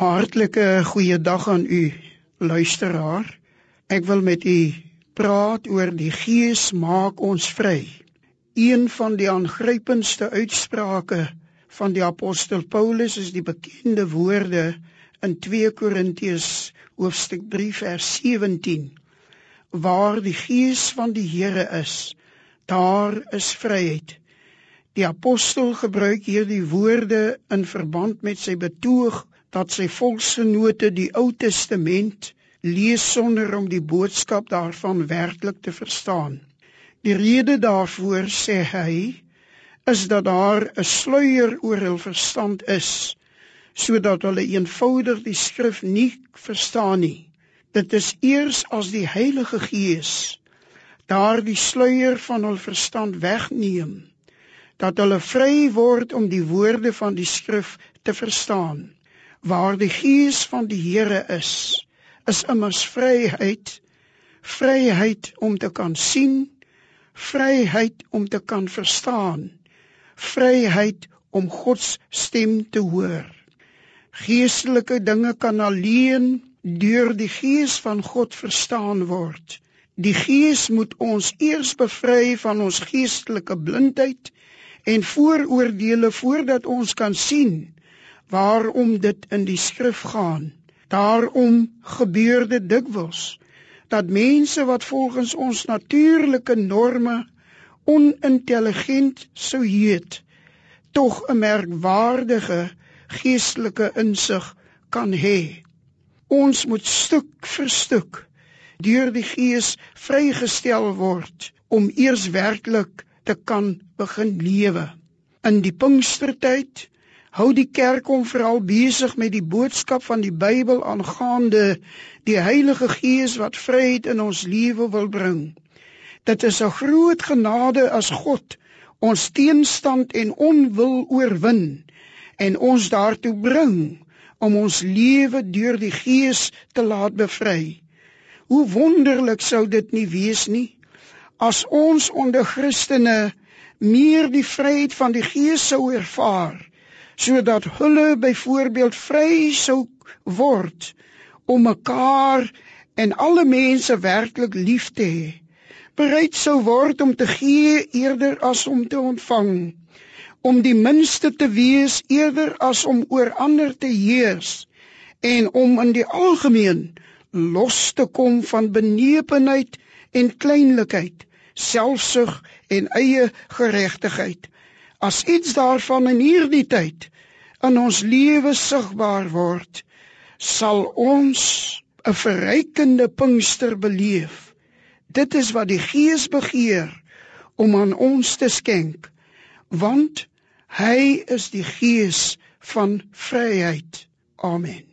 Hartlike goeiedag aan u luisteraar. Ek wil met u praat oor die Gees maak ons vry. Een van die aangrypendste uitsprake van die apostel Paulus is die bekende woorde in 2 Korintiërs hoofstuk 3 vers 17 waar die Gees van die Here is, daar is vryheid. Die apostel gebruik hierdie woorde in verband met sy betoog dat sy volksgenote die Ou Testament lees sonder om die boodskap daarvan werklik te verstaan. Die rede daarvoor sê hy is dat daar 'n sluier oor hul verstand is sodat hulle eenvoudig die skrif nie verstaan nie. Dit is eers as die Heilige Gees daardie sluier van hul verstand wegneem dat hulle vry word om die woorde van die skrif te verstaan waar die gees van die Here is, is immers vryheid, vryheid om te kan sien, vryheid om te kan verstaan, vryheid om God se stem te hoor. Geestelike dinge kan alleen deur die gees van God verstaan word. Die gees moet ons eers bevry van ons geestelike blindheid en vooroordeele voordat ons kan sien waarom dit in die skrif gaan. Daarom gebeur dit dikwels dat mense wat volgens ons natuurlike norme onintelligent sou heet, tog 'n merkwaardige geestelike insig kan hê. Ons moet stuk vir stuk deur die Gees vrygestel word om eers werklik te kan begin lewe. In die Pinkstertyd hou die kerk hom veral besig met die boodskap van die Bybel aangaande die Heilige Gees wat vryheid in ons lewe wil bring. Dit is 'n groot genade as God ons teenstand en onwil oorwin en ons daartoe bring om ons lewe deur die Gees te laat bevry. Hoe wonderlik sou dit nie wees nie as ons onder Christene meer die vryheid van die Gees sou ervaar sodat hulle byvoorbeeld vry sou word om mekaar en alle mense werklik lief te hê. Bereid sou word om te gee eerder as om te ontvang, om die minste te wees eerder as om oor ander te heers en om in die algemeen los te kom van benepenheid en kleinlikheid, selfsug en eie geregtigheid As iets daarvan in hierdie tyd in ons lewe sigbaar word, sal ons 'n verrykende Pinkster beleef. Dit is wat die Gees begeer om aan ons te skenk, want hy is die Gees van vryheid. Amen.